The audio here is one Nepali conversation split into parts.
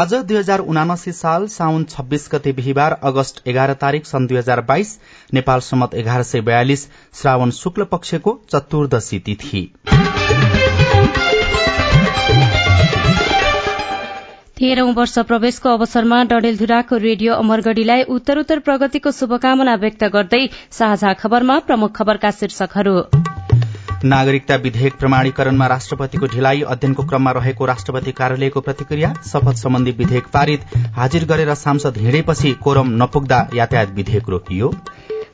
आज दुई हजार उनासी साल साउन छब्बीस गते बिहिबार अगस्त एघार तारीक सन् दुई हजार बाइस नेपाल सम्मत एघार सय बयालिस श्रावण शुक्ल पक्षको चतुर्दशी तिथि। तेह्रौं वर्ष प्रवेशको अवसरमा डडेलधुराको रेडियो अमरगढ़ीलाई उत्तरोत्तर प्रगतिको शुभकामना व्यक्त गर्दै साझा खबरमा प्रमुख खबरका शीर्षकहरू। नागरिकता विधेयक प्रमाणीकरणमा राष्ट्रपतिको ढिलाइ अध्ययनको क्रममा रहेको राष्ट्रपति कार्यालयको प्रतिक्रिया शपथ सम्बन्धी विधेयक पारित हाजिर गरेर सांसद हिँडेपछि कोरम नपुग्दा यातायात विधेयक रोकियो।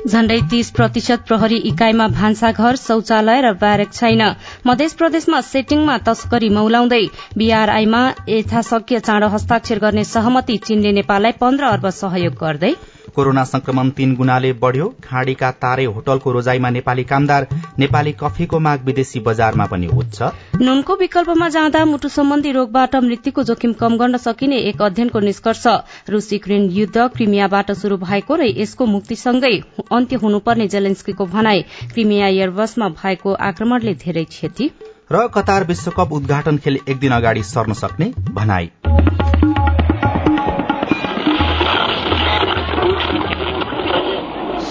झण्डै तीस प्रतिशत प्रहरी इकाइमा भान्साघर शौचालय र ब्यारेक छैन। मध्य प्रदेशमा सेटिङमा तस्करी मौलाउँदै बीआरआईमा यथाशक्य चाँडो हस्ताक्षर गर्ने सहमति चीनले नेपाललाई पन्ध्र अर्ब सहयोग गर्दै कोरोना संक्रमण तीन गुणाले बढ़्यो। खाँडीका तारे होटलको रोजाईमा नेपाली कामदार नेपाली कफीको माग विदेशी बजारमा पनि उच्च नुनको विकल्पमा जाँदा मुटु सम्बन्धी रोगबाट मृत्युको जोखिम कम गर्न सकिने एक अध्ययनको निष्कर्ष। रूस युक्रेन युद्ध क्रिमियाबाट शुरू भएको र यसको मुक्तिसँगै अन्त्य हुनुपर्ने जेलेन्स्कीको भनाई क्रिमिया एयरबसमा भएको आक्रमणले धेरै क्षति। र कतार विश्वकप उद्घाटन खेल एक दिन अगाडि सर्न सक्ने भनाई।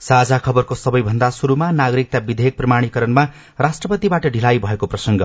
साझा खबरको सबैभन्दा शुरूमा नागरिकता विधेयक प्रमाणीकरणमा राष्ट्रपतिबाट ढिलाइ भएको प्रसंग।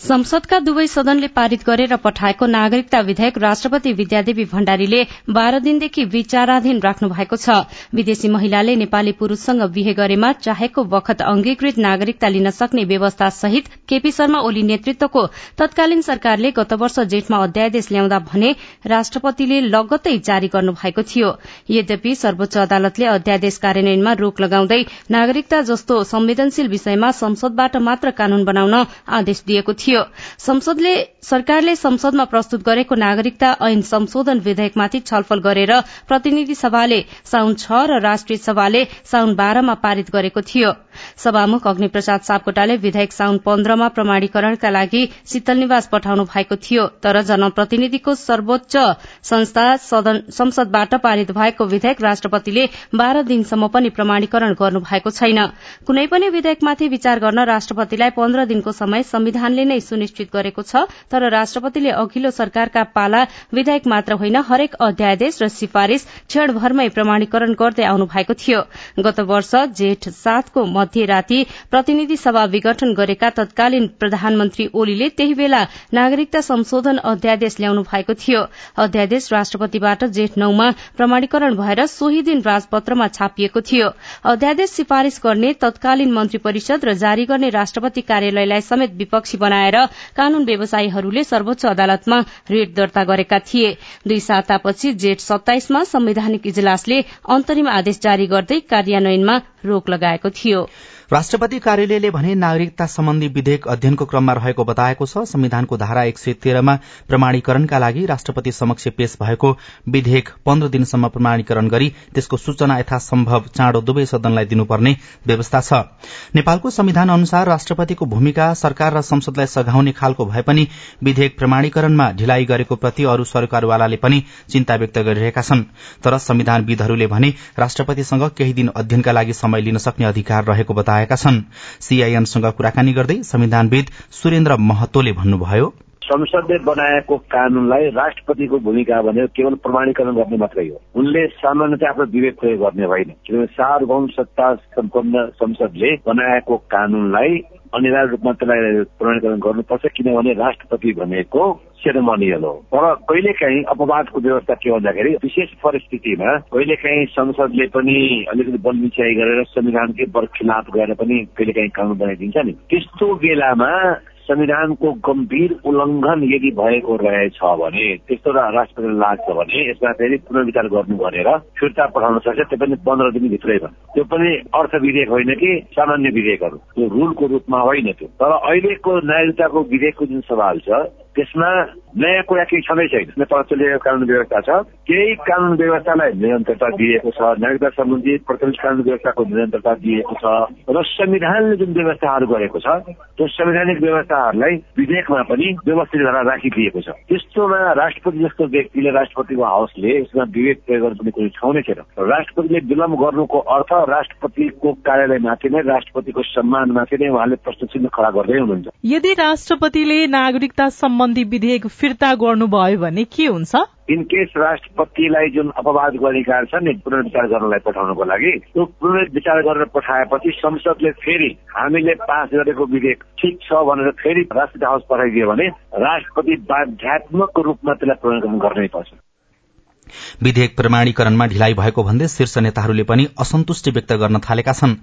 संसदका दुवै सदनले पारित गरेर पठाएको नागरिकता विधेयक राष्ट्रपति विद्यादेवी भण्डारीले बाह्र दिनदेखि विचाराधीन राख्नु भएको छ। विदेशी महिलाले नेपाली पुरूषसँग बिहे गरेमा चाहेको बखत अंगीकृत नागरिकता लिन सक्ने व्यवस्था सहित केपी शर्मा ओली नेतृत्वको तत्कालीन सरकारले गत वर्ष जेठमा अध्यादेश ल्याउँदा भने राष्ट्रपतिले लगत्तै जारी गर्नु भएको थियो। यद्यपि सर्वोच्च अदालतले अध्यादेश कार्यान्वयनमा रोक लगाउँदै नागरिकता जस्तो संवेदनशील विषयमा संसदबाट मात्र कानून बनाउन आदेश दिएको थियो। संसदले सरकारले संसदमा प्रस्तुत गरेको नागरिकता ऐन संशोधन विधेयकमाथि छलफल गरेर प्रतिनिधि सभाले साउन छ र राष्ट्रिय सभाले साउन बाह्रमा पारित गरेको थियो। सभामुख अग्नि प्रसाद सापकोटाले विधेयक साउन पन्ध्रमा प्रमाणीकरणका लागि शीतल निवास पठाउनु भएको थियो तर जनप्रतिनिधिको सर्वोच्च संस्था संसदबाट पारित भएको विधेयक राष्ट्रपतिले बाह्र दिनसम्म पनि प्रमाणीकरण गर्नु भएको छैन। कुनै पनि विधेयकमाथि विचार गर्न राष्ट्रपतिलाई पन्ध्र दिनको समय संविधानले नै सुनिश्चित गरेको छ तर राष्ट्रपतिले अघिल्लो सरकारका पाला विधेयक मात्र होइन हरेक अध्यादेश र सिफारिश क्षणभरमै प्रमाणीकरण गर्दै आउनु भएको थियो। गत वर्ष जेठ सातको मध्यराती प्रतिनिधि सभा विघटन गरेका तत्कालीन प्रधानमन्त्री ओलीले त्यही बेला नागरिकता संशोधन अध्यादेश ल्याउनु भएको थियो। अध्यादेश राष्ट्रपतिबाट जेठ नौमा प्रमाणीकरण भएर सोही दिन राजपत्रमा छापिएको थियो। अध्यादेश सिफारिश गर्ने तत्कालीन मन्त्री परिषद र जारी गर्ने राष्ट्रपति कार्यालयलाई समेत विपक्षी बनाएर कानून व्यवसायीहरूले सर्वोच्च अदालतमा रिट दर्ता गरेका थिए। दुई सातापछि जेठ सत्ताइसमा संवैधानिक इजलासले अन्तरिम आदेश जारी गर्दै कार्यान्वयनमा रोक लगाएको थियो। राष्ट्रपति कार्यालयले भने नागरिकता सम्बन्धी विधेयक अध्ययनको क्रममा रहेको बताएको छ। संविधानको धारा एक सय तेह्रमा प्रमाणीकरणका लागि राष्ट्रपति समक्ष पेश भएको विधेयक पन्ध्र दिनसम्म प्रमाणीकरण गरी त्यसको सूचना यथासम्भव चाँडो दुवै सदनलाई दिनुपर्ने व्यवस्था छ। नेपालको संविधान अनुसार राष्ट्रपतिको भूमिका सरकार र संसदलाई सघाउने खालको भए पनि विधेयक प्रमाणीकरणमा ढिलाइ गरेको प्रति अरू सरकारवालाले पनि चिन्ता व्यक्त गरिरहेका छन्। तर संविधानविदहरूले भने राष्ट्रपतिसँग केही दिन अध्ययनका लागि समय लिन सक्ने अधिकार रहेको बताए बताएका छन्। सीआईएनसँग कुराकानी गर्दै संविधानविद सुरेन्द्र महतोले भन्नुभयो संसदले बनाएको कानूनलाई राष्ट्रपतिको भूमिका भनेर केवल प्रमाणीकरण गर्ने मात्रै हो। उनले सामान्यतः आफ्नो विवेक प्रयोग गर्ने होइन। किनभने सार्वभौम सत्ता सम्पन्न संसदले बनाएको कानूनलाई अनिवार्य रूपमा त्यसलाई प्रमाणीकरण गर्नुपर्छ किनभने राष्ट्रपति भनेको सेरेमोनियल हो तर कहिलेकाहीँ अपवादको व्यवस्था के भन्दाखेरि विशेष परिस्थितिमा कहिलेकाहीँ संसदले पनि अलिकति बल मिच्याइ गरेर संविधानकै बरखिलाफ गएर पनि कहिलेकाहीँ कानून बनाइदिन्छ नि। त्यस्तो बेलामा संविधानको गम्भीर उल्लङ्घन यदि भएको रहेछ भने त्यस्तो राष्ट्रपतिलाई लाग्छ भने यसमा फेरि पुनर्विचार गर्नु भनेर फिर्ता पठाउन सक्छ त्यो पनि पन्ध्र दिनभित्रैमा त्यो पनि अर्थ विधेयक होइन कि सामान्य विधेयकहरू। त्यो रुलको रूपमा होइन त्यो। तर अहिलेको नागरिकताको विधेयकको जुन सवाल छ त्यसमा नयाँ कुरा केही छँदै छैन। चलिरहेको कानुन व्यवस्था छ। केही कानुन व्यवस्थालाई निरन्तरता दिएको छ। नागरिकता सम्बन्धी प्रतिनिधि कानुन व्यवस्थाको निरन्तरता दिएको छ। र संविधानले जुन व्यवस्थाहरू गरेको छ त्यो संवैधानिक व्यवस्थाहरूलाई विधेयकमा पनि व्यवस्थित गरेर राखिदिएको छ। त्यस्तोमा राष्ट्रपति जस्तो व्यक्तिले राष्ट्रपतिको हाउसले यसमा विवेक प्रयोग गर्नु कुनै ठाउँ नै छैन। राष्ट्रपतिले विलम्ब गर्नुको अर्थ राष्ट्रपतिको कार्यालयमाथि नै राष्ट्रपतिको सम्मानमाथि नै उहाँले प्रश्न चिन्ह खडा गर्दै हुनुहुन्छ। यदि राष्ट्रपतिले नागरिकता सम्बन्धी विधेयक फिर्ता गर्नुभयो भने के हुन्छ? इनकेस राष्ट्रपतिलाई जुन अपवादको अधिकार छ नि पुनर्विचार गर्नलाई पठाउनको लागि त्यो पुनर्विचार गरेर पठाएपछि संसदले फेरि हामीले पास गरेको विधेयक ठिक छ भनेर फेरि राष्ट्रपति हाउस पठाइदियो भने राष्ट्रपति बाध्यात्मक रूपमा त्यसलाई प्रणयन गर्नै पर्छ। विधेयक प्रमाणीकरणमा ढिलाइ भएको भन्दै शीर्ष नेताहरूले पनि असन्तुष्टि व्यक्त गर्न थालेका छन्।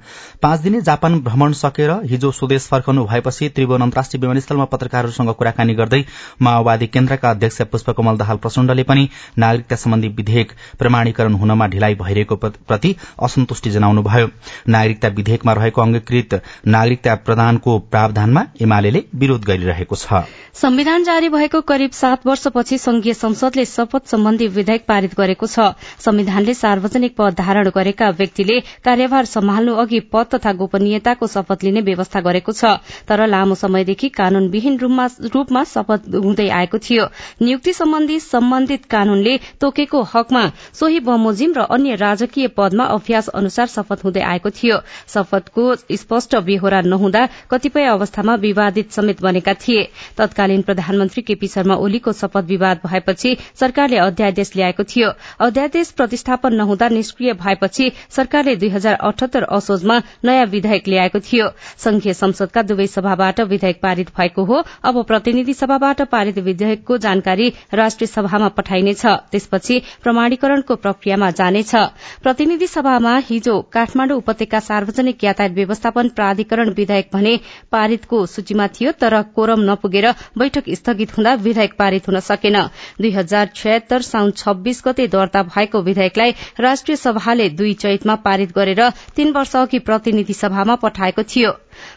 पाँच दिने जापान भ्रमण सकेर हिजो स्वदेश फर्कनु भएपछि त्रिभुवन अन्तर्राष्ट्रिय विमानस्थलमा पत्रकारहरूसँग कुराकानी गर्दै माओवादी केन्द्रका अध्यक्ष पुष्पकमल दाहाल प्रचण्डले पनि नागरिकता सम्बन्धी विधेयक प्रमाणीकरण हुनमा ढिलाइ भइरहेको प्रति असन्तुष्टि जनाउनुभयो। नागरिकता विधेयकमा रहेको अंगीकृत नागरिकता प्रदानको प्रावधानमा एमाले विरोध गरिरहेको छ। संविधान जारी भएको करिब सात वर्षपछि संघीय संसदले शपथ सम्बन्धी विधेयक पारित गरेको छ। संविधानले सार्वजनिक पद धारण गरेका व्यक्तिले कार्यभार सम्हाल्नु अघि पद तथा गोपनीयताको शपथ लिने व्यवस्था गरेको छ। तर लामो समयदेखि कानूनविहीन रूपमा शपथ हुँदै आएको थियो। नियुक्ति सम्बन्धी सम्बन्धित कानूनले तोकेको हकमा सोही बमोजिम र अन्य राजकीय पदमा अभ्यास अनुसार शपथ हुँदै आएको थियो। शपथको स्पष्ट बेहोरा नहुँदा कतिपय अवस्थामा विवादित समेत बनेका थिए। तत्कालीन प्रधानमन्त्री केपी शर्मा ओलीको शपथ विवाद भएपछि सरकारले अध्यादेश ल्याएको भएको थियो। अध्यादेश प्रतिस्थापन नहुँदा निष्क्रिय भएपछि सरकारले दुई हजार अठहत्तर असोजमा नयाँ विधेयक ल्याएको थियो। संघीय संसदका दुवै सभाबाट विधेयक पारित भएको हो। अब प्रतिनिधि सभाबाट पारित विधेयकको जानकारी राष्ट्रिय सभामा पठाइनेछ। त्यसपछि प्रमाणीकरणको प्रक्रियामा जानेछ। प्रतिनिधि सभामा हिजो काठमाण्डु उपत्यका सार्वजनिक यातायात व्यवस्थापन प्राधिकरण विधेयक भने पारितको सूचीमा थियो तर कोरम नपुगेर बैठक स्थगित हुँदा विधेयक पारित हुन सकेन। दुई हजार छयत्तर साउन छब्बीस बीस गते दर्ता भएको विधेयकलाई राष्ट्रिय सभाले दुई चैतमा पारित गरेर तीन वर्ष अघि प्रतिनिधि सभामा पठाएको थियो।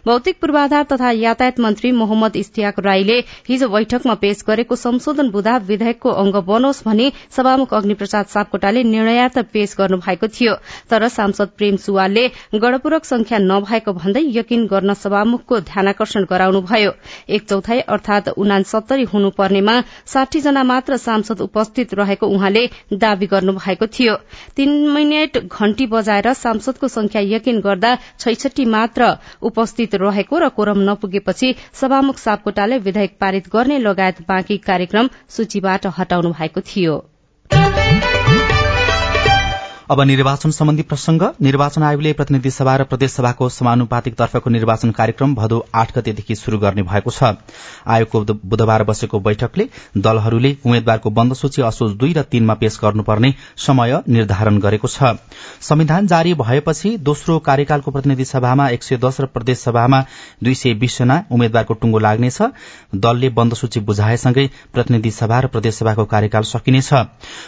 भौतिक पूर्वाधार तथा यातायात मन्त्री मोहम्मद इस्तियाक राईले हिजो बैठकमा पेश गरेको संशोधन बुधा विधेयकको अंग बनोस् भनी सभामुख अग्निप्रसाद सापकोटाले निर्णयार्थ पेश गर्नु भएको थियो। तर सांसद प्रेम सुवालले गणपूरक संख्या नभएको भन्दै यकिन गर्न सभामुखको ध्यानकर्षण गराउनुभयो। एक चौथाई अर्थात उनासत्तरी हुनुपर्नेमा साठी जना मात्र सांसद उपस्थित रहेको उहाँले दावी गर्नुभएको थियो। तीन मिनट घण्टी बजाएर सांसदको संख्या यकिन गर्दा छैसठी मात्र उपस्थित रहेको र कोरम नपुगेपछि सभामुख सापकोटाले विधेयक पारित गर्ने लगायत बाँकी कार्यक्रम सूचीबाट हटाउनु भएको थियो। अब निर्वाचन सम्बन्धी प्रसंग। निर्वाचन आयोगले प्रतिनिधि सभा र प्रदेशसभाको समानुपातिक तर्फको निर्वाचन कार्यक्रम भदौ आठ गतेदेखि शुरू गर्ने भएको छ। आयोगको बुधबार बसेको बैठकले दलहरूले उम्मेद्वारको बन्द सूची असोज दुई र तीनमा पेश गर्नुपर्ने समय निर्धारण गरेको छ। संविधान जारी भएपछि दोस्रो कार्यकालको प्रतिनिधि सभामा एक सय दश र प्रदेश सभामा दुई सय बीस जना उम्मेद्वारको टुंगो लाग्नेछ। दलले बन्द सूची बुझाएसँगै प्रतिनिधि सभा र प्रदेशसभाको कार्यकाल सकिनेछ।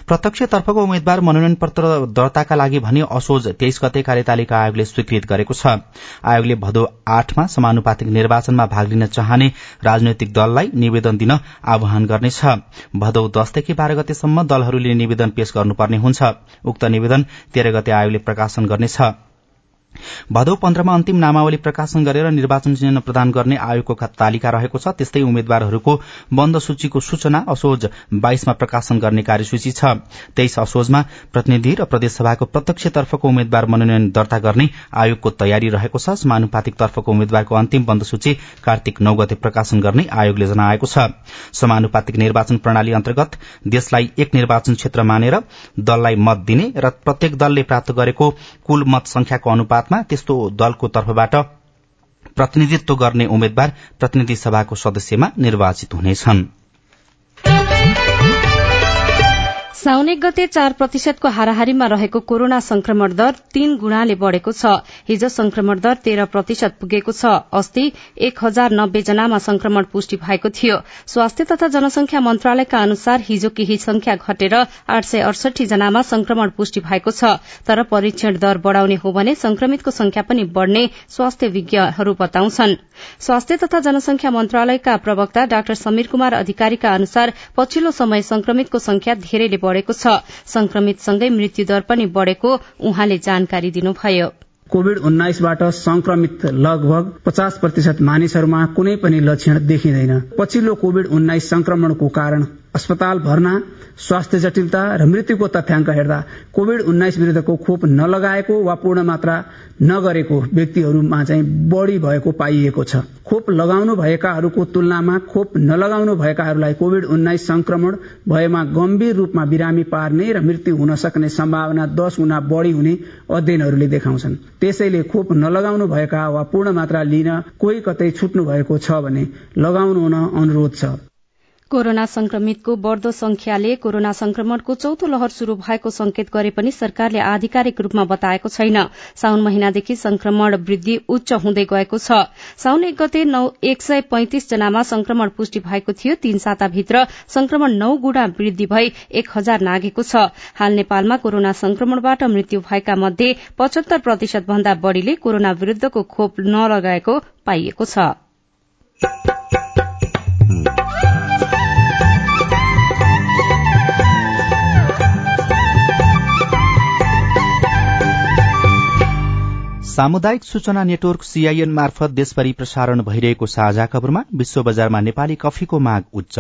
प्रत्यक्षतर्फको उम्मेद्वार मनोनयन पत्र दर्ताका लागि भने असोज तेइस गते कार्यतालिका आयोगले स्वीकृत गरेको छ। आयोगले भदौ आठमा समानुपातिक निर्वाचनमा भाग लिन चाहने राजनैतिक दललाई निवेदन दिन आह्वान गर्नेछ। भदौ दसदेखि बाह्र गतेसम्म दलहरूले निवेदन पेश गर्नुपर्ने हुन्छ। उक्त निवेदन तेह्र गते आयोगले प्रकाशन गर्नेछ। भदौ पन्ध्रमा अन्तिम नामावली प्रकाशन गरेर निर्वाचन चिन्ह प्रदान गर्ने आयोगको तालिका रहेको छ। त्यस्तै उम्मेद्वारहरूको बन्द सूचीको सूचना असोज बाइसमा प्रकाशन गर्ने कार्यसूची छ। तेइस असोजमा प्रतिनिधि र प्रदेशसभाको प्रत्यक्षतर्फको उम्मेद्वार मनोनयन दर्ता गर्ने आयोगको तयारी रहेको छ। समानुपातिक तर्फको उम्मेद्वारको अन्तिम बन्द सूची कार्तिक नौ गते प्रकाशन गर्ने आयोगले जनाएको छ। समानुपातिक निर्वाचन प्रणाली अन्तर्गत देशलाई एक निर्वाचन क्षेत्र मानेर दललाई मत दिने र प्रत्येक दलले प्राप्त गरेको कुल मत संख्याको अनुपात अनुपातमा त्यस्तो दलको तर्फबाट प्रतिनिधित्व गर्ने उम्मेद्वार प्रतिनिधि सभाको सदस्यमा निर्वाचित हुनेछन्। साउन गते चार प्रतिशतको हाराहारीमा रहेको कोरोना संक्रमण दर तीन गुणाले बढ़ेको छ। हिजो संक्रमण दर तेह्र प्रतिशत पुगेको छ। अस्ति एक हजार नब्बे जनामा संक्रमण पुष्टि भएको थियो। स्वास्थ्य तथा जनसंख्या मन्त्रालयका अनुसार हिजो केही संख्या घटेर आठ सय अडसठी जनामा संक्रमण पुष्टि भएको छ। तर परीक्षण दर बढ़ाउने हो भने संक्रमितको संख्या पनि बढ़ने स्वास्थ्य विज्ञहरू बताउँछन्। स्वास्थ्य तथा जनसंख्या मन्त्रालयका प्रवक्ता डाक्टर समीर कुमार अधिकारीका अनुसार पछिल्लो समय संक्रमितको संख्या धेरैले बढ़ेको छ। संक्रमितसँगै मृत्युदर पनि बढ़ेको उहाँले जानकारी दिनुभयो। कोविड उन्नाइसबाट संक्रमित लगभग पचास प्रतिशत मानिसहरूमा कुनै पनि लक्षण देखिँदैन। पछिल्लो कोविड उन्नाइस संक्रमणको कारण अस्पताल भर्ना स्वास्थ्य जटिलता र मृत्युको तथ्याङ्क हेर्दा कोविड उन्नाइस विरूद्धको खोप नलगाएको वा पूर्ण मात्रा नगरेको व्यक्तिहरूमा चाहिँ बढ़ी भएको पाइएको छ। खोप लगाउनु भएकाहरूको तुलनामा खोप नलगाउनु भएकाहरूलाई कोविड उन्नाइस संक्रमण भएमा गम्भीर रूपमा बिरामी पार्ने र मृत्यु हुन सक्ने सम्भावना दश गुणा बढ़ी हुने अध्ययनहरूले देखाउँछन्। त्यसैले खोप नलगाउनु भएका वा पूर्ण मात्रा लिन कोही कतै छुट्नु भएको छ भने लगाउनु हुन अनुरोध छ। कोरोना संक्रमितको बढ़दो संख्याले कोरोना संक्रमणको चौथो लहर शुरू भएको संकेत गरे पनि सरकारले आधिकारिक रूपमा बताएको छैन। साउन महिनादेखि संक्रमण वृद्धि उच्च हुँदै गएको छ। साउन एक गते एक सय पैंतिस जनामा संक्रमण पुष्टि भएको थियो। तीन साताभित्र संक्रमण नौ गुणा वृद्धि भई एक हजार नागेको छ। हाल नेपालमा कोरोना संक्रमणबाट मृत्यु भएका मध्ये पचहत्तर प्रतिशत भन्दा बढ़ीले कोरोना विरूद्धको खोप नलगाएको पाइएको छ। सामुदायिक सूचना नेटवर्क सीआईएन मार्फत देशभरि प्रसारण भइरहेको साझा खबरमा विश्व बजारमा नेपाली कफीको माग उच्च।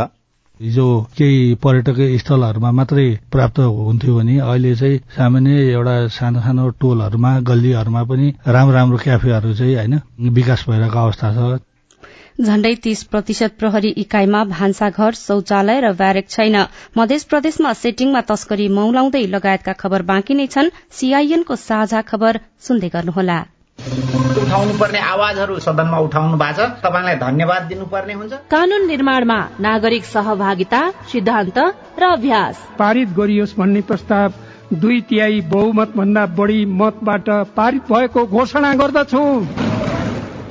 हिजो केही पर्यटक स्थलहरूमा मात्रै प्राप्त हुन्थ्यो भने अहिले चाहिँ सामान्य एउटा सानो सानो टोलहरूमा गल्लीहरूमा पनि राम्रो राम्रो क्याफेहरू चाहिँ होइन विकास भइरहेको अवस्था छ। झण्डै तीस प्रतिशत प्रहरी इकाइमा भान्साघर शौचालय र ब्यारेक छैन। मध्य प्रदेशमा सेटिङमा तस्करी मौलाउँदै लगायतका खबर बाँकी नै छन्। सीआईएनको साझा खबर सुन्दै गर्नुहोला। उठाउनु पर्ने आवाजहरू सदनमा उठाउनु भएको छ तपाईँलाई धन्यवाद दिनुपर्ने हुन्छ। कानून निर्माणमा नागरिक सहभागिता सिद्धान्त र अभ्यास। पारित गरियोस् भन्ने प्रस्ताव दुई तिहाई बहुमत भन्दा बढ़ी मतबाट पारित भएको घोषणा गर्दछु।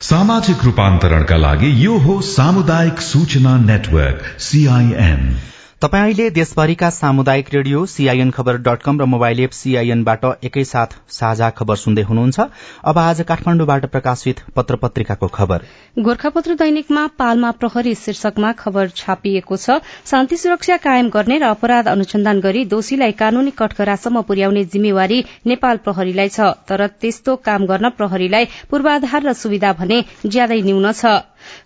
सामाजिक रूपान्तरणका लागि यो हो सामुदायिक सूचना नेटवर्क सीआईएन तपाईँ देशभरिका सामुदायिक रेडियो सीआईएन खबर डट कम र मोबाइल एप सीआईएनबाट एकैसाथ साझा खबर सुन्दै हुनुहुन्छ। अब आज काठमाडौँबाट प्रकाशित पत्र पत्रिकाको खबर। गोर्खापत्र दैनिकमा पालमा प्रहरी शीर्षकमा खबर छापिएको छ। शान्ति सुरक्षा कायम गर्ने र अपराध अनुसन्धान गरी दोषीलाई कानूनी कठघरासम्म पुर्याउने जिम्मेवारी नेपाल प्रहरीलाई छ। तर त्यस्तो काम गर्न प्रहरीलाई पूर्वाधार र सुविधा भने ज्यादै न्यून छ।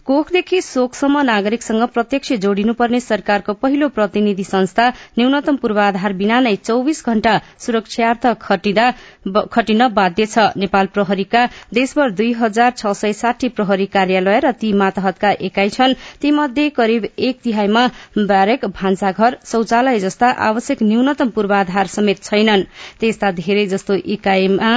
कोखदेखि शोकसम्म नागरिकसँग प्रत्यक्ष जोडिनुपर्ने सरकारको पहिलो प्रतिनिधि संस्था न्यूनतम पूर्वाधार बिना नै चौविस घण्टा सुरक्षार्थ खटिन बाध्य छ। नेपाल प्रहरीका देशभर दुई हजार छ सय साठी प्रहरी कार्यालय र ती मातहतका एकाइ छन्। तीमध्ये करिब एक तिहाईमा ब्यारेक भान्साघर शौचालय जस्ता आवश्यक न्यूनतम पूर्वाधार समेत छैनन्। त्यस्ता धेरै जस्तो इकाइमा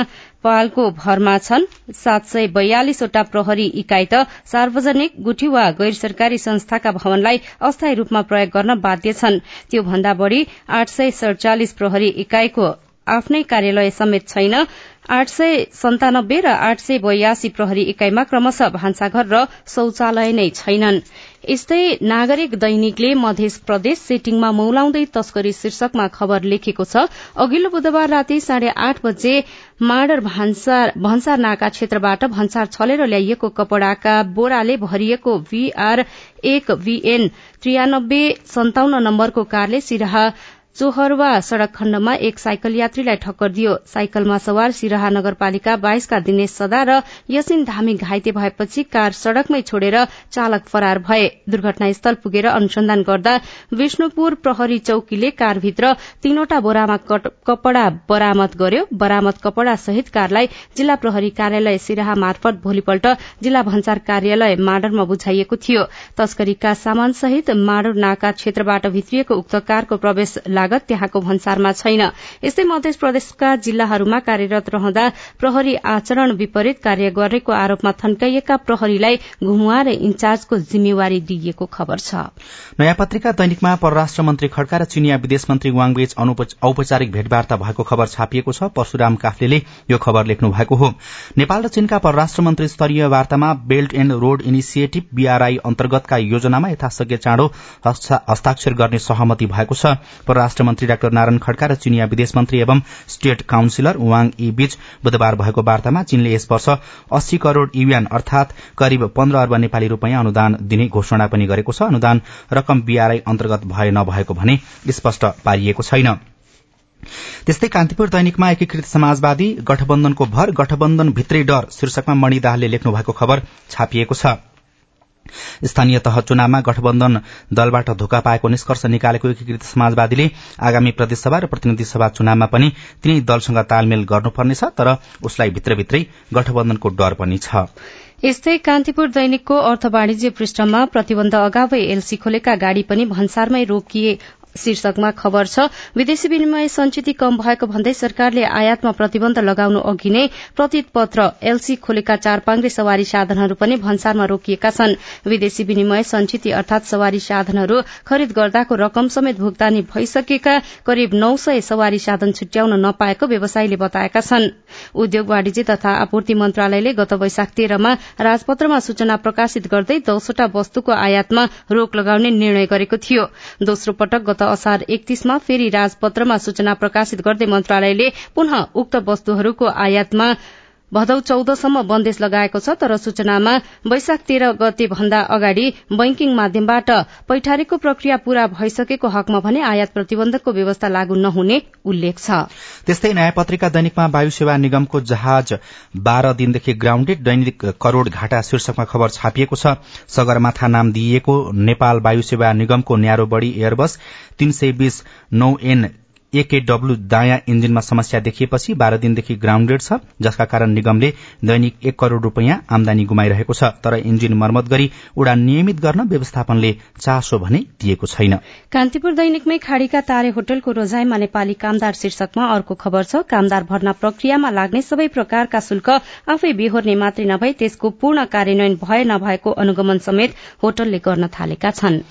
पालको भरमा छन्। सात सय बयालिसवटा प्रहरी इकाइ त सार्वजनिक गुठी वा गैर सरकारी संस्थाका भवनलाई अस्थायी रूपमा प्रयोग गर्न बाध्य छन्। त्यो भन्दा बढ़ी आठ सय सड़चालिस प्रहरी इकाइको आफ्नै कार्यालय समेत छैन। आठ सय सन्तानब्बे र आठ सय बयासी प्रहरी इकाइमा क्रमशः भान्साघर र शौचालय नै छैनन्। यस्तै नागरिक दैनिकले मध्य प्रदेश सेटिङमा मौलाउँदै तस्करी शीर्षकमा खबर लेखेको छ। अघिल्लो बुधबार राति साढे आठ बजे माडर भन्सार नाका क्षेत्रबाट भन्सार छलेर ल्याइएको कपड़ाका बोराले भरिएको भीआर एक भीएन त्रियानब्बे सन्ताउन्न नम्बरको कारले सिराहा चोहरवा सड़क खण्डमा एक साइकल यात्रीलाई ठक्कर दियो। साइकलमा सवार सिराहा नगरपालिका बाइसका दिनेश सदा र यसिन धामी घाइते भएपछि कार सड़कमै छोडेर चालक फरार भए। दुर्घटनास्थल पुगेर अनुसन्धान गर्दा विष्णुपुर प्रहरी चौकीले कारभित्र तीनवटा बोरामा कपड़ा बरामद गर्यो। बरामद कपड़ा सहित कारलाई जिल्ला प्रहरी कार्यालय सिराहा मार्फत भोलिपल्ट जिल्ला भन्सार कार्यालय माडरमा बुझाइएको थियो। तस्करीका सामान सहित माडर नाका क्षेत्रबाट भित्रिएको उक्त कारको प्रवेश लागत त्यहाँको भन्सारमा छैन। यस्तै मध्य प्रदेशका जिल्लाहरूमा कार्यरत रहँदा प्रहरी आचरण विपरीत कार्य गरेको आरोपमा थन्काइएका प्रहरीलाई घुमुवा र इन्चार्जको जिम्मेवारी दिइएको खबर छ। नयाँ पत्रिका दैनिकमा परराष्ट्र मन्त्री खड्का र चिनिया विदेश मन्त्री वाङबीच औपचारिक भेटवार्ता भएको खबर छापिएको छ। परशुराम काफ्लेले यो खबर लेख्नु भएको हो। नेपाल र चीनका परराष्ट्र मन्त्री स्तरीय वार्तामा belt and road initiative BRI अन्तर्गतका योजनामा यथाशक्य चाँडो हस्ताक्षर गर्ने सहमति भएको छ। परराष्ट्र मन्त्री डाक्टर नारायण खड्का र चिनिया विदेश मन्त्री एवं स्टेट काउन्सिलर वाङ ई बीच बुधबार भएको वार्तामा चीनले यस वर्ष अस्सी करोड़ युएन अर्थात करिब पन्ध्र अर्ब नेपाली रूपियाँ अनुदान दिने घोषणा पनि गरेको छ। अनुदान रकम बीआरआई अन्तर्गत भए नभएको भने स्पष्ट पारिएको छैन। त्यस्तै कान्तिपुर दैनिकमा एकीकृत समाजवादी गठबन्धनको भर गठबन्धन भित्रै डर शीर्षकमा मणि दाहालले लेख्नु भएको खबर छापिएको छ। स्थानीय तह चुनावमा गठबन्धन दलबाट धोका पाएको निष्कर्ष निकालेको एकीकृत समाजवादीले आगामी प्रदेशसभा र प्रतिनिधि सभा चुनावमा पनि तिनै दलसँग तालमेल गर्नुपर्नेछ तर उसलाई भित्रभित्रै गठबन्धनको डर पनि छ। यस्तै कान्तिपुर दैनिकको अर्थ वाणिज्य पृष्ठमा प्रतिबन्ध अगावै एलसी खोलेका गाड़ी पनि भन्सारमै रोकिए। शीर्षकमा खबर छ विदेशी विनिमय संचित कम भएको भन्दै सरकारले आयातमा प्रतिबन्ध लगाउनु अघि नै प्रतित पत्र एलसी खोलेका चार पाङ्रे सवारी साधनहरू पनि भन्सारमा रोकिएका छन्। विदेशी विनिमय संचित अर्थात सवारी साधनहरू खरिद गर्दाको रकम समेत भुक्तानी भइसकेका करिब नौ सय सवारी साधन छुट्याउन नपाएको व्यवसायीले बताएका छन्। उद्योग वाणिज्य तथा आपूर्ति मन्त्रालयले गत वैशाख तेह्रमा राजपत्रमा सूचना प्रकाशित गर्दै दसवटा वस्तुको आयातमा रोक लगाउने निर्णय गरेको थियो। दोस्रो पटक गत असार एकतीसमा फेरि राजपत्रमा सूचना प्रकाशित गर्दै मन्त्रालयले पुनः उक्त वस्तुहरूको आयातमा भदौ चौधसम्म बन्देश लगाएको छ तर सूचनामा वैशाख तेह्र गते भन्दा अगाडि बैंकिङ माध्यमबाट पैठारीको प्रक्रिया पूरा भइसकेको हकमा भने आयात प्रतिबन्धकको व्यवस्था लागू नहुने उल्लेख छ। त्यस्तै नयाँ पत्रिका दैनिकमा वायु सेवा निगमको जहाज बाह्र दिनदेखि ग्राउण्डेड दैनिक करोड़ घाटा शीर्षकमा खबर छापिएको छ। सगरमाथा नाम दिइएको नेपाल वायु सेवा निगमको न्यारो बढी एयरबस तीन सय बीस नौ एन एकेडब्ल्यू दायाँ इन्जिनमा समस्या देखिएपछि बाह्र दिनदेखि ग्राउण्डेड छ जसका कारण निगमले दैनिक एक करोड़ रूपियाँ आमदानी गुमाइरहेको छ। तर इन्जिन मर्मत गरी उडान नियमित गर्न व्यवस्थापनले चासो भने दिएको छैन। कान्तिपुर दैनिकमै खाड़ीका तारे होटलको रोजाइमा नेपाली कामदार शीर्षकमा अर्को खबर छ। कामदार भर्ना प्रक्रियामा लाग्ने सबै प्रकारका शुल्क आफै बेहोर्ने मात्रै नभई त्यसको पूर्ण कार्यान्वयन भए नभएको अनुगमन समेत होटलले गर्न थालेका छन्।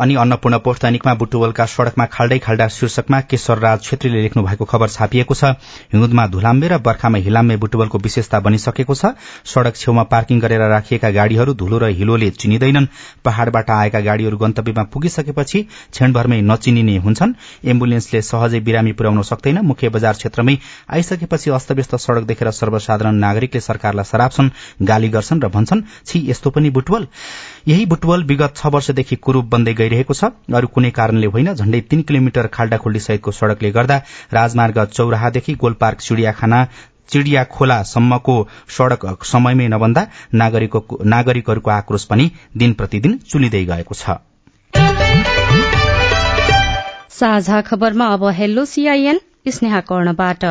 अनि अन्नपूर्ण पोस्ट दैनिकमा बुटुवलका सड़कमा खाल्दै खाल्डा शीर्षकमा केशर राज छेत्रीले लेख्नु भएको खबर छापिएको छ। हिउँदमा धुलाम्बे र बर्खामा हिलाम्बे बुटुवलको विशेषता बनिसकेको छ। सड़क छेउमा पार्किङ गरेर राखिएका गाड़ीहरू धुलो र हिलोले चिनिँदैनन्। पहाड़बाट आएका गाड़ीहरू गन्तव्यमा पुगिसकेपछि क्षणभरमै नचिनिने हुन्छन्। एम्बुलेन्सले सहजै बिरामी पुर्याउन सक्दैन। मुख्य बजार क्षेत्रमै आइसकेपछि अस्तव्यस्त सड़क देखेर सर्वसाधारण नागरिकले सरकारलाई सराप्छन् गाली गर्छन् र भन्छन् छि यस्तो पनि बुटवल? यही बुटवल विगत छ वर्षदेखि कुरूप बन्दै गइरहेको छ। अरू कुनै कारणले होइन। झण्डै तीन किलोमिटर खाल्डाखुल्डी सहितको सड़कले गर्दा राजमार्ग चौराहादेखि गोलपार्क चिड़ियाखाना चिड़िया खोलासम्मको सड़क समयमै नबन्दा नागरिकहरूको आक्रोश पनि दिन प्रतिदिन चुलिँदै गएको छ। साझा खबरमा अब हेलो सीआईएन स्नेहा कर्णबाट।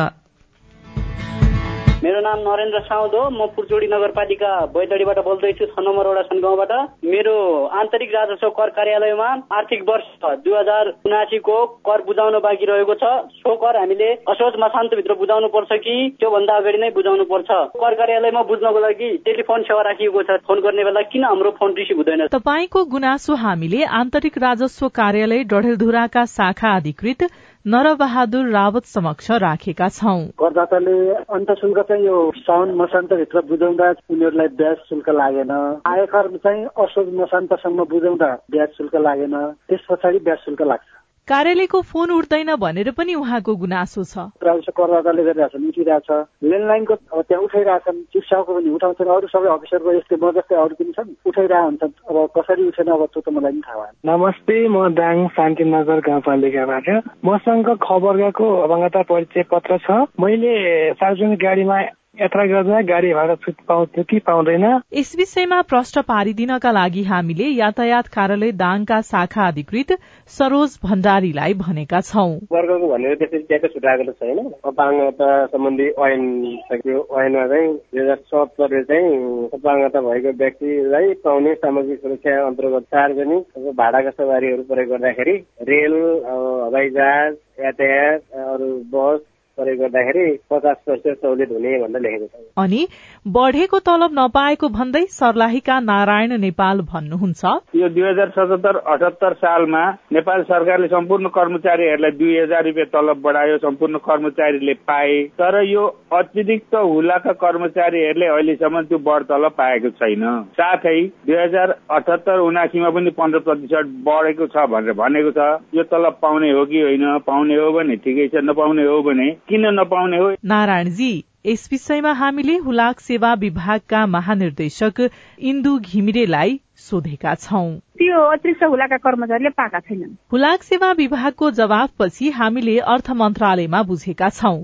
मेरो नाम नरेन्द्र साउद हो म पुर्चोडी नगरपालिका बैतडीबाट बोल्दैछु छ नम्बर वडा गाउँबाट मेरो आन्तरिक राजस्व कर कार्यालयमा आर्थिक वर्ष दुई हजार उनासीको कर बुझाउन बाँकी रहेको छ। सो कर हामीले असोज मासान्तभित्र बुझाउनु पर्छ कि त्योभन्दा अगाडि नै बुझाउनु पर्छ। कर कार्यालयमा बुझ्नको लागि टेलिफोन सेवा राखिएको छ। फोन गर्ने बेला किन हाम्रो फोन रिसिभ हुँदैन? तपाईँको गुनासो हामीले आन्तरिक राजस्व कार्यालय डढेलधुराका शाखा अधिकृत नरबहादुर रावत समक्ष राखेका छौं। करदाताले अन्त शुल्क चाहिँ यो साउन मसान्तभित्र बुझाउँदा उनीहरूलाई ब्याज शुल्क लागेन। आयकर चाहिँ असोज मसान्तसम्म बुझाउँदा ब्याज शुल्क लागेन। त्यस पछाडि ब्याज शुल्क लाग्छ। कार्यालयको फोन उठ्दैन भनेर पनि उहाँको गुनासो छ। राजस्व करदाताले गरिरहेछन् उठिरहेछ ल्यान्डलाइनको त्यहाँ उठाइरहेछन् चिकित्साको पनि उठाउँछन् अरू सबै अफिसरको यस्तै म जस्तै अरू पनि छन् उठाइरहेको हुन्छन् अब कसरी उठेन अब त्यो त मलाई पनि थाहा भएन। नमस्ते म दाङ शान्तिनगर गाउँपालिकाबाट। मसँग खबरको अवगता परिचय पत्र छ। मैले सार्वजनिक गाडीमा यात्रा गर्दा गाडी भाडा छुट पाउँथ्यो कि पाउँदैन? यस विषयमा प्रश्न पारिदिनका लागि हामीले यातायात कार्यालय दाङका शाखा अधिकृत सरोज भण्डारीलाई भनेका छौं। वर्गको भनेर त्यसरी ट्याक्कै छुटाएको छैन। अपाङ्गता सम्बन्धी ऐन सक्यो। ऐनमा चाहिँ दुई हजार सत्तरले चाहिँ अपाङ्गता भएको व्यक्तिलाई पाउने सामाजिक सुरक्षा अन्तर्गत सार्वजनिक भाडाका सवारीहरू प्रयोग गर्दाखेरि रेल हवाई जहाज यातायात अरू बस प्रयोग गर्दाखेरि पचास प्रतिशत सहुलियत हुने भनेर लेखेको छ। अनि बढेको तलब नपाएको भन्दै सर्लाहीका नारायण नेपाल भन्नुहुन्छ। यो दुई हजार सतहत्तर अठहत्तर सालमा नेपाल सरकारले सम्पूर्ण कर्मचारीहरूलाई दुई हजार रुपियाँ तलब बढायो सम्पूर्ण कर्मचारीले पाए। तर यो अतिरिक्त हुलाका कर्मचारीहरूले अहिलेसम्म त्यो बढ तलब पाएको छैन। साथै दुई हजार अठहत्तर उनासीमा पनि पन्ध्र प्रतिशत बढेको छ भनेर भनेको छ। यो तलब पाउने हो कि होइन? पाउने हो भने ठिकै छ नपाउने हो भने किन नपाउने हो? नारायणजी यस विषयमा हामीले हुलाक सेवा विभागका महानिर्देशक इन्दु घिमिरेलाई सोधेका छौं। त्यो अतिरिक्त हुलाका कर्मचारीले पाएका छैनन्। हुलाक सेवा विभागको जवाफपछि हामीले अर्थ मन्त्रालयमा बुझेका छौं।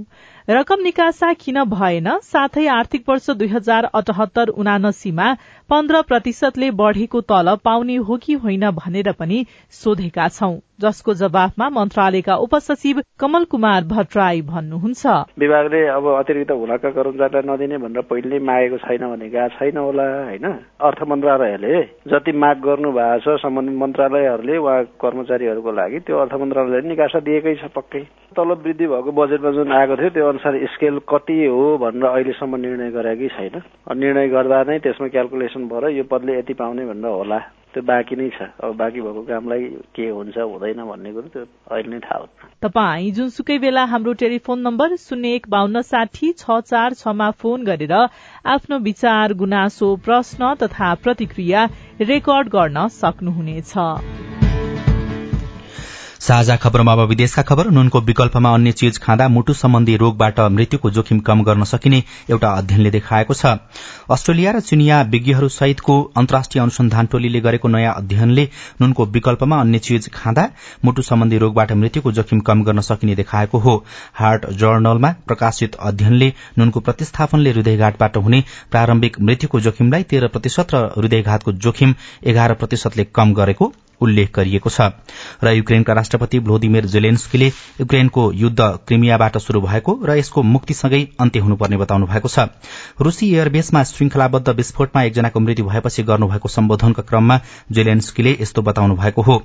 रकम निकासा किन भएन? साथै आर्थिक वर्ष दुई हजार अठहत्तर उनासीमा पन्ध्र प्रतिशतले बढ़ेको तलब पाउने हो कि होइन भनेर पनि सोधेका छौं। जसको जवाफमा मन्त्रालयका उपसचिव कमल कुमार भट्टराई भन्नुहुन्छ। विभागले अब अतिरिक्त हुलाका कर्मचारीलाई नदिने भनेर पहिले मागेको छैन भने गएको छैन होला होइन? अर्थ मन्त्रालयले जति माग गर्नु भएको छ सम्बन्धित मन्त्रालयहरूले वा कर्मचारीहरूको लागि त्यो अर्थ मन्त्रालयले निकासा दिएकै छ पक्कै। तलब वृद्धि भएको बजेटमा जुन आएको थियो त्यो अनुसार स्केल कति हो भनेर अहिलेसम्म निर्णय गरेकै छैन। निर्णय गर्दा नै त्यसमा क्यालकुलेसन भएर यो पदले यति पाउने भनेर होला। त्यो बाँकी नै छ। अब बाँकी भएको कामलाई के हुन्छ हुँदैन भन्ने कुरो त्यो अहिले नै थाहा हुन्छ। तपाई जुनसुकै बेला हाम्रो टेलिफोन नम्बर शून्य एक बान्न साठी छ चार छमा फोन गरेर आफ्नो विचार गुनासो प्रश्न तथा प्रतिक्रिया रेकर्ड गर्न सक्नुहुनेछ। साझा खबरमा अब विदेशका खबर। नुनको विकल्पमा अन्य चीज खाँदा मुटु सम्बन्धी रोगबाट मृत्युको जोखिम कम गर्न सकिने एउटा अध्ययनले देखाएको छ। अस्ट्रेलिया र चिनिया विज्ञहरू सहितको अन्तर्राष्ट्रिय अनुसन्धान टोलीले गरेको नयाँ अध्ययनले नुनको विकल्पमा अन्य चीज खाँदा मुटु सम्बन्धी रोगबाट मृत्युको जोखिम कम गर्न सकिने देखाएको हो। हार्ट जर्नलमा प्रकाशित अध्ययनले नुनको प्रतिस्थापनले हृदयघाटबाट हुने प्रारम्भिक मृत्युको जोखिमलाई तेह्र प्रतिशत र हृदयघातको जोखिम एघार प्रतिशतले कम गरेको उल्लेख गरिएको छ। र युक्रेनका राष्ट्रपति भ्लोदिमिर जेलेन्स्कीले युक्रेनको युद्ध क्रिमियाबाट शुरू भएको र यसको मुक्तिसँगै अन्त्य हुनुपर्ने बताउनु भएको छ। रूसी एयरबेसमा श्रृंखलाबद्ध विस्फोटमा एकजनाको मृत्यु भएपछि गर्नुभएको सम्बोधनका क्रममा जेलेन्स्कीले यस्तो बताउनु भएको हो।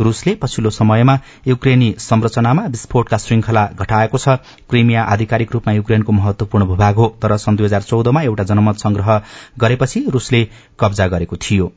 रूसले पछिल्लो समयमा युक्रेनी संरचनामा विस्फोटका श्रृंखला घटाएको छ। क्रिमिया आधिकारिक रूपमा युक्रेनको महत्वपूर्ण भूभाग हो। तर सन् दुई हजार चौधमा एउटा जनमत संग्रह गरेपछि रूसले कब्जा गरेको थियो।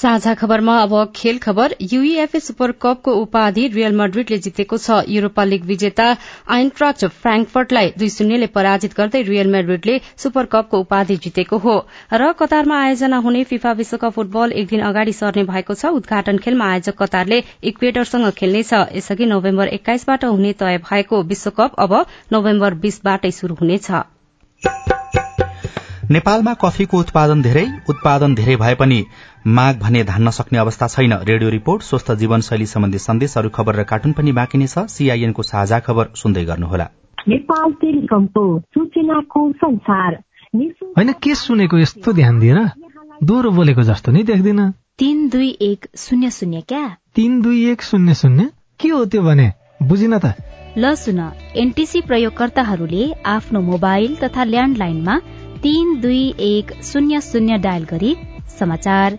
साझा खबरमा अब खेल खबर। यूईएफए सुपर कपको उपाधि रियल मड्रिडले जितेको छ। युरोपा लीग विजेता आइनट्राक्ट फ्राङ्कफर्टलाई दुई शून्यले पराजित गर्दै रियल मेड्रिडले सुपर कपको उपाधि जितेको हो। र कतारमा आयोजना हुने फिफा विश्वकप फुटबल एक दिन अगाडि सर्ने भएको छ। उद्घाटन खेलमा आयोजक कतारले इक्वेडरसँग खेल्नेछ। यसअघि नोभेम्बर एक्काइसबाट हुने तय भएको विश्वकप अब नोभेम्बर बीसबाटै शुरू हुनेछ। नेपालमा कफीको उत्पादन धेरै उत्पादन धेरै भए पनि माग भने धान्न सक्ने अवस्था छैन। रेडियो रिपोर्ट स्वस्थ जीवनशैली सम्बन्धी सन्देश अरू खबर र कार्टुन पनि बाँकी नै छ। सीआईएनको साझा खबर सुन्दै गर्नुहोला। नेपाल टेलिकमको सूचनाको संसार। होइन के सुनेको यस्तो ध्यान दिएर दोहोरो बोलेको जस्तो नि देख्दिन। तीन दुई एक शून्य शून्य क्या? तीन दुई एक शून्य शून्य? के हो त्यो भने? बुझिन त। ल सुन एनटिसी प्रयोगकर्ताहरूले आफ्नो मोबाइल तथा ल्यान्डलाइनमा तीन दुई एक शून्य शून्य डायल गरी समाचार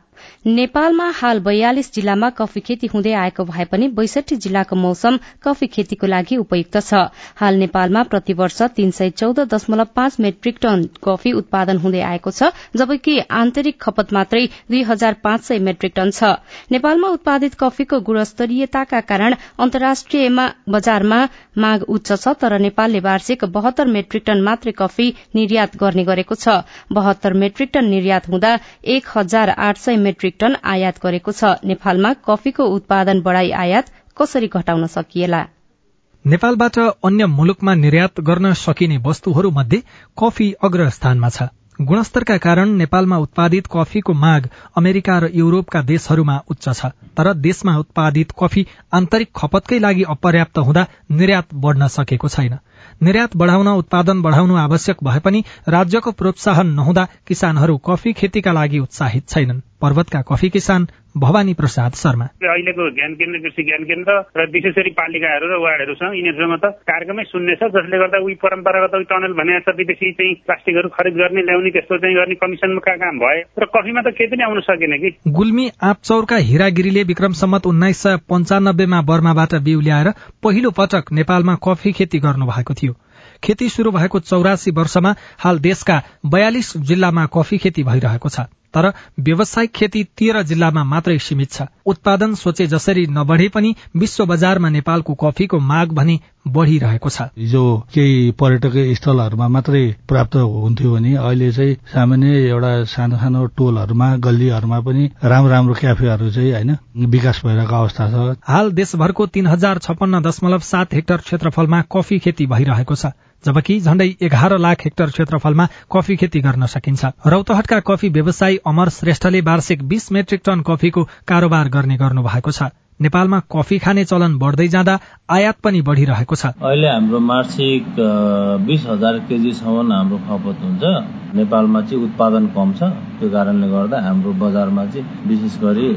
नेपालमा हाल बयालिस जिल्लामा कफी खेती हुँदै आएको भए पनि बैसठी जिल्लाको मौसम कफी खेतीको लागि उपयुक्त छ। हाल नेपालमा प्रतिवर्ष तीन सय चौध दशमलव पाँच मेट्रिक टन कफी उत्पादन हुँदै आएको छ जबकि आन्तरिक खपत मात्रै दुई हजार पाँच सय मेट्रिक टन छ। नेपालमा उत्पादित कफीको गुणस्तरीयताका कारण अन्तर्राष्ट्रिय बजारमा माग उच्च छ तर नेपालले वार्षिक बहत्तर मेट्रिक टन मात्रै कफी निर्यात गर्ने गरेको छ। बहत्तर मेट्रिक टन निर्यात हुँदा एक हजार आठ सय मेट्रिक टन आयात गरेको छ। नेपालमा कफीको उत्पादन बढ़ाई आयात कसरी घटाउन सकिएला? नेपालबाट अन्य मुलुकमा निर्यात गर्न सकिने वस्तुहरू मध्ये कफी अग्र स्थानमा छ। गुणस्तरका कारण नेपालमा उत्पादित कफीको माग अमेरिका र युरोपका देशहरूमा उच्च छ। तर देशमा उत्पादित कफी आन्तरिक खपतकै लागि अपर्याप्त हुँदा निर्यात बढ़न सकेको छैन। निर्यात बढ़ाउन उत्पादन बढ़ाउनु आवश्यक भए पनि राज्यको प्रोत्साहन नहुँदा किसानहरू कफी खेतीका लागि उत्साहित छैनन्। पर्वतका कफी किसान भवानी प्रसाद शर्मा। अहिलेको ज्ञान केन्द्र कृषि ज्ञान केन्द्र र विशेष गरी पालिकाहरू र वार्डहरूसँग यिनीहरूसँग त कार्यक्रमै शून्य छ जसले गर्दा उही परम्परागत उही टनल भने छ विदेशी चाहिँ प्लास्टिकहरू खरिद गर्ने ल्याउने त्यस्तो चाहिँ गर्ने कमिसनमा काम भए र कफीमा त केही पनि आउन सकेन कि? गुल्मी आपचौरका हिरागिरीले विक्रम सम्मत उन्नाइस सय पञ्चानब्बेमा बर्माबाट बिउ ल्याएर पहिलो पटक नेपालमा कफी खेती गर्नु भएको थियो। खेती शुरू भएको चौरासी वर्षमा हाल देशका बयालिस जिल्लामा कफी खेती भइरहेको छ। तर व्यावसायिक खेती तेह्र जिल्लामा मात्रै सीमित छ। उत्पादन सोचे जसरी नबढे पनि विश्व बजारमा नेपालको कफीको माग भने बढ़िरहेको छ। हिजो केही पर्यटक स्थलहरूमा मात्रै प्राप्त हुन्थ्यो भने अहिले चाहिँ सामान्य एउटा सानो सानो टोलहरूमा गल्लीहरूमा पनि राम्रो राम्रो क्याफेहरू चाहिँ होइन विकास भइरहेको अवस्था छ। हाल देशभरको तीन हजार छपन्न दशमलव सात हेक्टर क्षेत्रफलमा कफी खेती भइरहेको छ। जबकि झण्डै एघार लाख हेक्टर क्षेत्रफलमा कफी खेती गर्न सकिन्छ। रौतहटका कफी व्यवसायी अमर श्रेष्ठले वार्षिक बीस मेट्रिक टन कफीको कारोबार गर्ने गर्नु भएको छ। नेपालमा कफी खाने चलन बढ्दै जाँदा आयात पनि बढ़िरहेको छ। अहिले हाम्रो मासिक बिस हजार केजीसम्म हाम्रो खपत हुन्छ। नेपालमा चाहिँ उत्पादन कम छ। त्यो कारणले गर्दा हाम्रो बजारमा चाहिँ विशेष गरी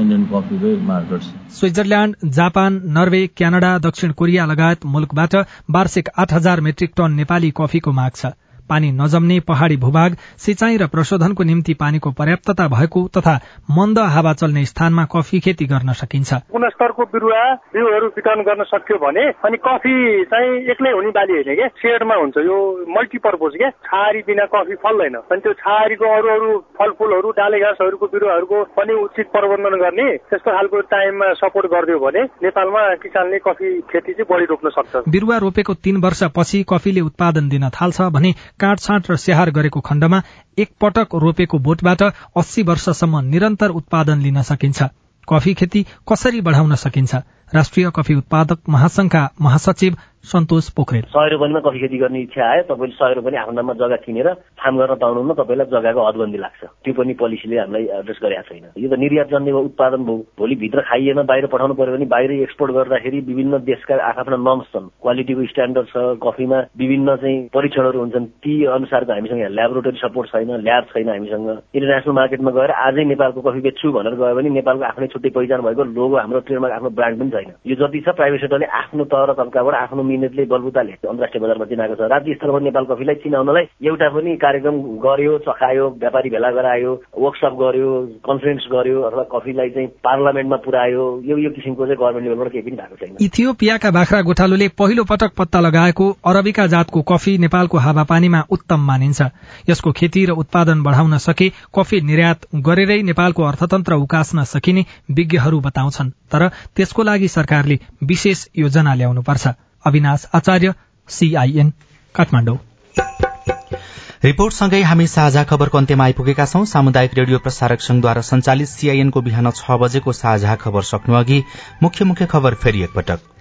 इन्डियन कफीकै मार्केट छ। स्विजरल्याण्ड जापान नर्वे क्यानाडा दक्षिण कोरिया लगायत मुलुकबाट वार्षिक आठ हजार मेट्रिक टन नेपाली कफीको माग छ। पानी नजम्ने पहाड़ी भूभाग सिंचाई र प्रशोधनको निम्ति पानीको पर्याप्तता भएको तथा मन्द हावा चल्ने स्थानमा कफी खेती गर्न सकिन्छ। गुणस्तरको बिरुवा बिउहरू वितरण गर्न सक्यो भने अनि कफी चाहिँ एक्लै हुने बाली होइन क्या सेडमा हुन्छ। यो मल्टिपर्पोज क्या छाहारी बिना कफी फल्दैन। अनि त्यो छाहारीको अरू अरू फलफुलहरू डाले घाँसहरूको बिरुवाहरूको पनि उचित प्रबन्धन गर्ने त्यस्तो खालको टाइममा सपोर्ट गरिदियो भने नेपालमा किसानले कफी खेती चाहिँ बढी रोप्न सक्छ। बिरुवा रोपेको तीन वर्षपछि कफीले उत्पादन दिन थाल्छ भने काटछाँट र स्याहार गरेको खण्डमा एकपटक रोपेको बोटबाट अस्सी वर्षसम्म निरन्तर उत्पादन लिन सकिन्छ। कफी खेती कसरी बढ़ाउन सकिन्छ? राष्ट्रिय कफी उत्पादक महासंघका महासचिव सन्तोष पोखरेल। सय रुपियाँमा कफी खेती गर्ने इच्छा आयो तपाईँले सय रुपियाँ आफ्नो नाममा जग्गा किनेर फार्म गर्न पाउनुमा तपाईँलाई जग्गाको हदबन्दी लाग्छ। त्यो पनि पोलिसीले हामीलाई एड्रेस गरेका छैन। यो त निर्यात जन्ने उत्पादन भयो। भोलि भित्र खाइएन बाहिर पठाउनु पर्यो भने बाहिर एक्सपोर्ट गर्दाखेरि विभिन्न देशका आफ्ना नर्म्स छन्। क्वालिटीको स्ट्यान्डर्ड छ कफीमा विभिन्न चाहिँ परीक्षणहरू हुन्छन्। ती अनुसारको हामीसँग ल्याबोरेटरी सपोर्ट छैन ल्याब छैन हामीसँग। इन्टरनेसनल मार्केटमा गएर आजै नेपालको कफी बेच्छु भनेर गयो भने नेपालको आफ्नै छुट्टै पहिचान भएको लोगो हाम्रो ट्रेडमार्क आफ्नो ब्रान्ड पनि छैन। यो जति छ प्राइभेट सेक्टरले आफ्नो तर तर्काबाट आफ्नो मिहिनेतले बलबुताले अन्तर्राष्ट्रिय बजारमा चिनाएको छ। राज्य स्तरमा नेपाल कफीलाई चिनाउनलाई एउटा पनि कार्यक्रम गर्यो चखायो व्यापारी भेला गरायो वर्कसप गर्यो कन्फरेन्स गर्यो अथवा कफीलाई चाहिँ पार्लियामेन्टमा पुर्यायो यो यो किसिमको चाहिँ गभर्मेन्ट लेभलबाट केही पनि भएको छैन। इथियोपियाका बाख्रा गोठालोले पहिलो पटक पत्ता लगाएको अरबिका जातको कफी नेपालको हावापानीमा उत्तम मानिन्छ। यसको खेती र उत्पादन बढ़ाउन सके कफी निर्यात गरेरै नेपालको अर्थतन्त्र उकास्न सकिने विज्ञहरू बताउँछन्। तर त्यसको लागि सरकारले विशेष योजना ल्याउनुपर्छ। अविनाश आचार्य सीआईएन काठमाडौँ। रिपोर्टसँगै हामी साझा खबरको अन्त्यमा आइपुगेका छौं। सामुदायिक रेडियो प्रसारक संघद्वारा संचालित सीआईएनको बिहान छ बजेको साझा खबर सक्नु अघि मुख्य मुख्य खबर फेरि एकपटक।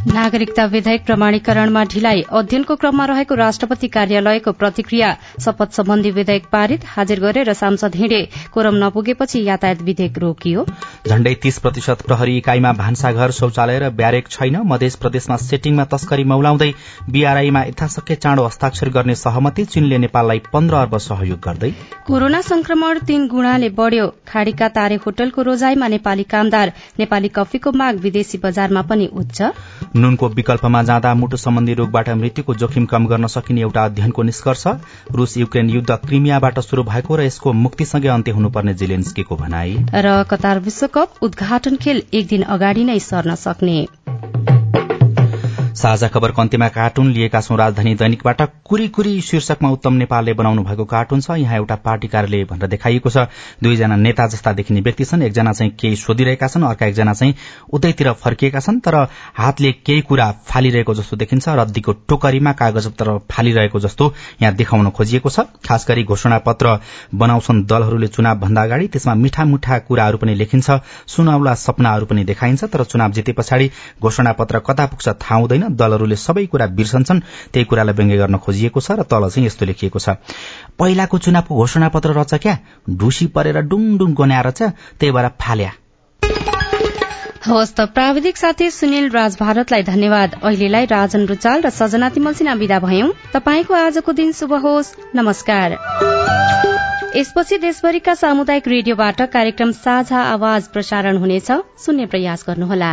नागरिकता विधेयक प्रमाणीकरणमा ढिलाइ। अध्ययनको क्रममा रहेको राष्ट्रपति कार्यालयको प्रतिक्रिया शपथ सम्बन्धी विधेयक पारित हाजिर गरेर सांसद हिँडे कोरम नपुगेपछि यातायात विधेयक रोकियो। झण्डै तीस प्रतिशत प्रहरी इकाइमा भान्साघर शौचालय र ब्यारेक छैन। मध्य प्रदेशमा सेटिङमा तस्करी मौलाउँदै बीआरआईमा यथाशक्य चाँडो हस्ताक्षर गर्ने सहमति चीनले नेपाललाई पन्ध्र अर्ब सहयोग गर्दै। कोरोना संक्रमण तीन गुणाले बढ़्यो। खाड़ीका तारे होटलको रोजाईमा नेपाली कामदार नेपाली कफीको माग विदेशी बजारमा पनि उच्च। नुनको विकल्पमा जाँदा मुटु सम्बन्धी रोगबाट मृत्युको जोखिम कम गर्न सकिने एउटा अध्ययनको निष्कर्ष रूस युक्रेन युद्ध क्रिमियाबाट शुरू भएको र यसको मुक्तिसँगै अन्त्य हुनुपर्ने जेलेन्स्कीको भनाई। र कतार विश्वकप उद्घाटन खेल एक दिन अगाडि नै सर्न सक्ने। साझा खबर कन्तीमा कार्टुन लिएका छौं राजधानी दैनिकबाट। कुरी कुरी शीर्षकमा उत्तम नेपालले बनाउनु भएको कार्टुन छ। यहाँ एउटा पार्टी कार्यालय भनेर देखाइएको छ। दुईजना नेता जस्ता देखिने व्यक्ति छन्। एकजना चाहिँ केही सोधिरहेका छन् अर्का एकजना चाहिँ उतैतिर फर्किएका छन्। तर हातले केही कुरा फालिरहेको जस्तो देखिन्छ। रद्दीको टोकरीमा कागजपत्र फालिरहेको जस्तो यहाँ देखाउन खोजिएको छ। खास गरी घोषणा पत्र बनाउँछन् दलहरूले चुनाव भन्दा अगाडि। त्यसमा मिठा मिठा कुराहरू पनि लेखिन्छ। सुनौला सपनाहरू पनि देखाइन्छ। तर चुनाव जिते पछाडि घोषणा पत्र कता पुग्छ थाहा हुँदैन। दलहरूले सबै कुरा बिर्सन्छन्। त्यही कुरालाई व्यङ्ग्य गर्न खोजिएको छ र तल चाहिँ यस्तो लेखिएको छ। पहिलाको चुनावको घोषणा पत्र रच क्या? ढुसी परेर डुङ डुङ गन्याएर छ त्यही भएर फाल्या। हवस् त प्राविधिक साथी सुनिल राज भारतलाई धन्यवाद। अहिलेलाई राजन रुचाल र सजना तिमल्सिना विदा भयौं। तपाईँको आजको दिन शुभ होस्। नमस्कार। यसपछि देशभरिका सामुदायिक रेडियोबाट कार्यक्रम साझा आवाज प्रसारण हुनेछ। सुन्ने प्रयास गर्नुहोला।